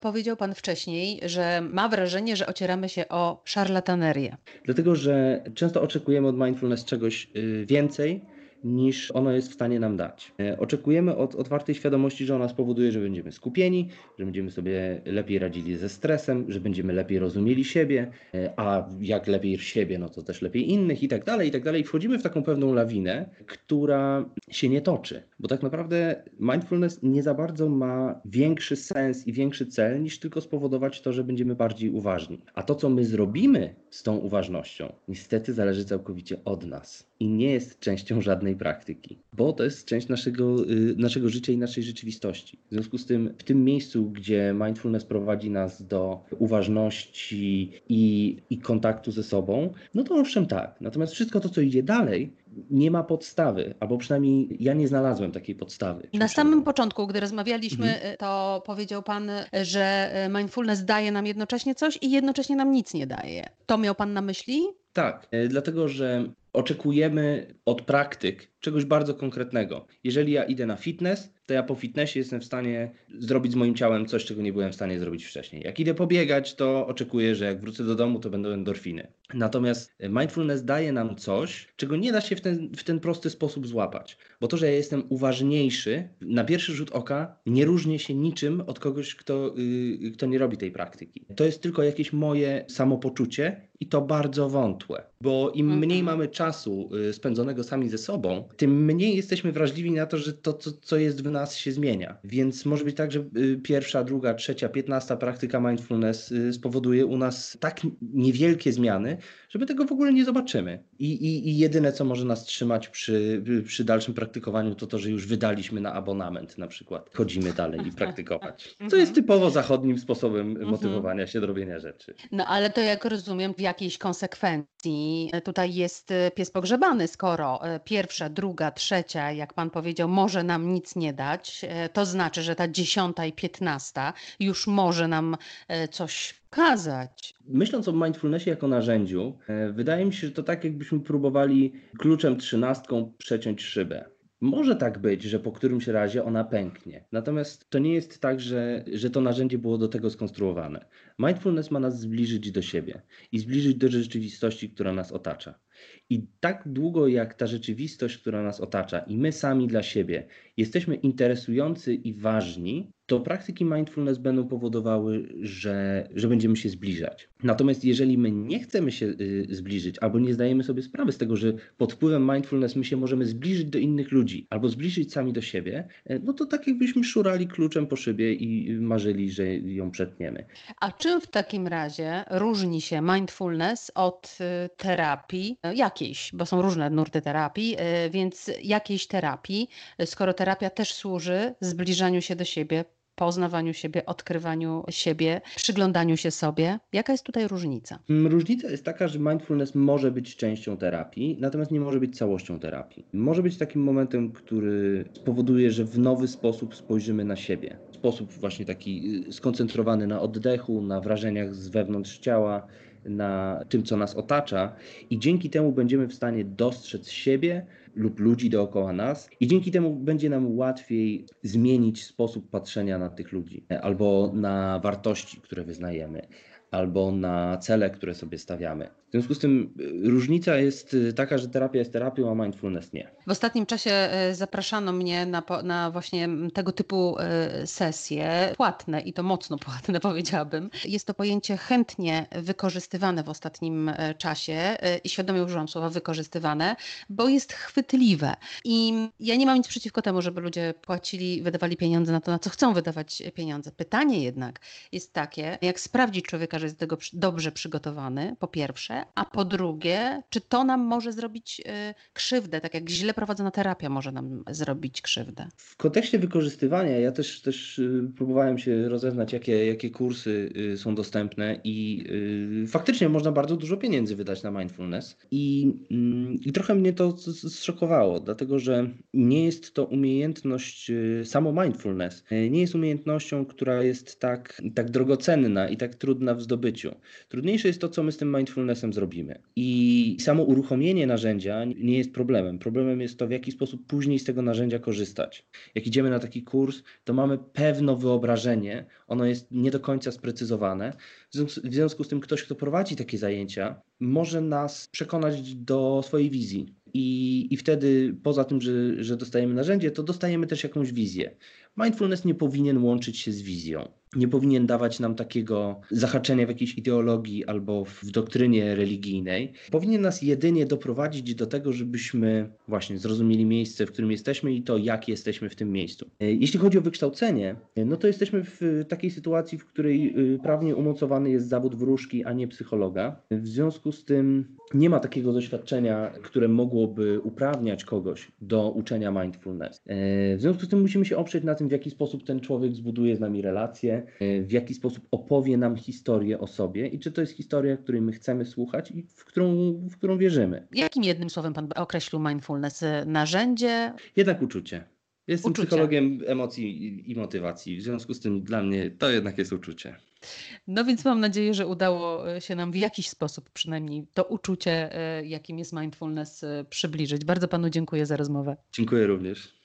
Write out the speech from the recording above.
powiedział Pan wcześniej, że ma wrażenie, że ocieramy się o szarlatanerię. Dlatego, że często oczekujemy od mindfulness czegoś y, więcej niż ono jest w stanie nam dać. E, oczekujemy od otwartej świadomości, że ona spowoduje, że będziemy skupieni, że będziemy sobie lepiej radzili ze stresem, że będziemy lepiej rozumieli siebie, e, a jak lepiej siebie, no to też lepiej innych i tak dalej, i tak dalej. Wchodzimy w taką pewną lawinę, która się nie toczy, bo tak naprawdę mindfulness nie za bardzo ma większy sens i większy cel niż tylko spowodować to, że będziemy bardziej uważni. A to, co my zrobimy z tą uważnością, niestety zależy całkowicie od nas i nie jest częścią żadnej praktyki, bo to jest część naszego, y, naszego życia i naszej rzeczywistości. W związku z tym, w tym miejscu, gdzie mindfulness prowadzi nas do uważności i, i kontaktu ze sobą, no to owszem tak. Natomiast wszystko to, co idzie dalej, nie ma podstawy, albo przynajmniej ja nie znalazłem takiej podstawy. Na samym początku, gdy rozmawialiśmy, mhm. to powiedział Pan, że mindfulness daje nam jednocześnie coś i jednocześnie nam nic nie daje. To miał Pan na myśli? Tak, e, dlatego że oczekujemy od praktyk czegoś bardzo konkretnego. Jeżeli ja idę na fitness, to ja po fitnessie jestem w stanie zrobić z moim ciałem coś, czego nie byłem w stanie zrobić wcześniej. Jak idę pobiegać, to oczekuję, że jak wrócę do domu, to będą endorfiny. Natomiast mindfulness daje nam coś, czego nie da się w ten, w ten prosty sposób złapać. Bo to, że ja jestem uważniejszy, na pierwszy rzut oka nie różnię się niczym od kogoś, kto, yy, kto nie robi tej praktyki. To jest tylko jakieś moje samopoczucie i to bardzo wątłe. Bo im mhm. mniej mamy czasu y, spędzonego sami ze sobą, tym mniej jesteśmy wrażliwi na to, że to, co, co jest w nas, się zmienia. Więc może być tak, że y, pierwsza, druga, trzecia, piętnasta praktyka mindfulness y, spowoduje u nas tak niewielkie zmiany, że my tego w ogóle nie zobaczymy. I, i, i jedyne, co może nas trzymać przy, przy dalszym praktykowaniu, to to, że już wydaliśmy na abonament na przykład. Chodzimy dalej i praktykować. Co jest typowo zachodnim sposobem mhm. motywowania się do robienia rzeczy. No ale to jak rozumiem, w jakiejś konsekwencji tutaj jest pies pogrzebany, skoro e, pierwsza, druga, trzecia, jak pan powiedział, może nam nic nie dać, e, to znaczy, że ta dziesiąta i piętnasta już może nam e, coś kazać. Myśląc o mindfulnessie jako narzędziu, e, wydaje mi się, że to tak jakbyśmy próbowali kluczem trzynastką przeciąć szybę. Może tak być, że po którymś razie ona pęknie. Natomiast to nie jest tak, że, że to narzędzie było do tego skonstruowane. Mindfulness ma nas zbliżyć do siebie i zbliżyć do rzeczywistości, która nas otacza. I tak długo jak ta rzeczywistość, która nas otacza, i my sami dla siebie jesteśmy interesujący i ważni, to praktyki mindfulness będą powodowały, że, że będziemy się zbliżać. Natomiast jeżeli my nie chcemy się y, zbliżyć, albo nie zdajemy sobie sprawy z tego, że pod wpływem mindfulness my się możemy zbliżyć do innych ludzi, albo zbliżyć sami do siebie, e, no to tak jakbyśmy szurali kluczem po szybie i marzyli, że ją przetniemy. A czym w takim razie różni się mindfulness od y, terapii jakiejś, bo są różne nurty terapii, y, więc jakiejś terapii, skoro terapia też służy zbliżaniu się do siebie, poznawaniu siebie, odkrywaniu siebie, przyglądaniu się sobie. Jaka jest tutaj różnica? Mm, różnica jest taka, że mindfulness może być częścią terapii, natomiast nie może być całością terapii. Może być takim momentem, który spowoduje, że w nowy sposób spojrzymy na siebie. Sposób właśnie taki y, skoncentrowany na oddechu, na wrażeniach z wewnątrz ciała, na tym, co nas otacza, i dzięki temu będziemy w stanie dostrzec siebie lub ludzi dookoła nas, i dzięki temu będzie nam łatwiej zmienić sposób patrzenia na tych ludzi albo na wartości, które wyznajemy albo na cele, które sobie stawiamy. W związku z tym y, różnica jest y, taka, że terapia jest terapią, a mindfulness nie. W ostatnim czasie y, zapraszano mnie na, na właśnie tego typu sesje, płatne i to mocno płatne powiedziałabym. Jest to pojęcie chętnie wykorzystywane w ostatnim czasie i świadomie używam słowa wykorzystywane, bo jest chwytliwe. I ja nie mam nic przeciwko temu, żeby ludzie płacili, wydawali pieniądze na to, na co chcą wydawać pieniądze. Pytanie jednak jest takie, jak sprawdzić człowieka, że jest do tego dobrze przygotowany, po pierwsze, a po drugie, czy to nam może zrobić y, krzywdę, tak jak źle prowadzona terapia może nam zrobić krzywdę. W kontekście wykorzystywania ja też, też y, próbowałem się rozeznać, jakie, jakie kursy y, są dostępne i faktycznie można bardzo dużo pieniędzy wydać na mindfulness i, mm, i trochę mnie to zszokowało, dlatego że nie jest to umiejętność, samo mindfulness, nie jest umiejętnością, która jest tak, tak drogocenna i tak trudna w zdobyciu. Trudniejsze jest to, co my z tym mindfulnessem potem zrobimy. I samo uruchomienie narzędzia nie jest problemem. Problemem jest to, w jaki sposób później z tego narzędzia korzystać. Jak idziemy na taki kurs, to mamy pewne wyobrażenie, ono jest nie do końca sprecyzowane. W związku z tym, ktoś, kto prowadzi takie zajęcia, może nas przekonać do swojej wizji. I, i wtedy, poza tym, że, że dostajemy narzędzie, to dostajemy też jakąś wizję. Mindfulness nie powinien łączyć się z wizją. Nie powinien dawać nam takiego zahaczenia w jakiejś ideologii albo w doktrynie religijnej. Powinien nas jedynie doprowadzić do tego, żebyśmy właśnie zrozumieli miejsce, w którym jesteśmy i to, jak jesteśmy w tym miejscu. Jeśli chodzi o wykształcenie, no to jesteśmy w takiej sytuacji, w której y, prawnie umocowany jest zawód wróżki, a nie psychologa. W związku z tym nie ma takiego doświadczenia, które mogłoby uprawniać kogoś do uczenia mindfulness. W związku z tym musimy się oprzeć na tym, w jaki sposób ten człowiek zbuduje z nami relacje, e, w jaki sposób opowie nam historię o sobie i czy to jest historia, której my chcemy słuchać i w którą, w którą wierzymy. Jakim jednym słowem Pan określił mindfulness? Narzędzie? Jednak uczucie. Jestem uczucie. psychologiem emocji i motywacji, w związku z tym dla mnie to jednak jest uczucie. No więc mam nadzieję, że udało e, się nam w jakiś sposób przynajmniej to uczucie, e, jakim jest mindfulness, przybliżyć. Bardzo Panu dziękuję za rozmowę. Dziękuję również.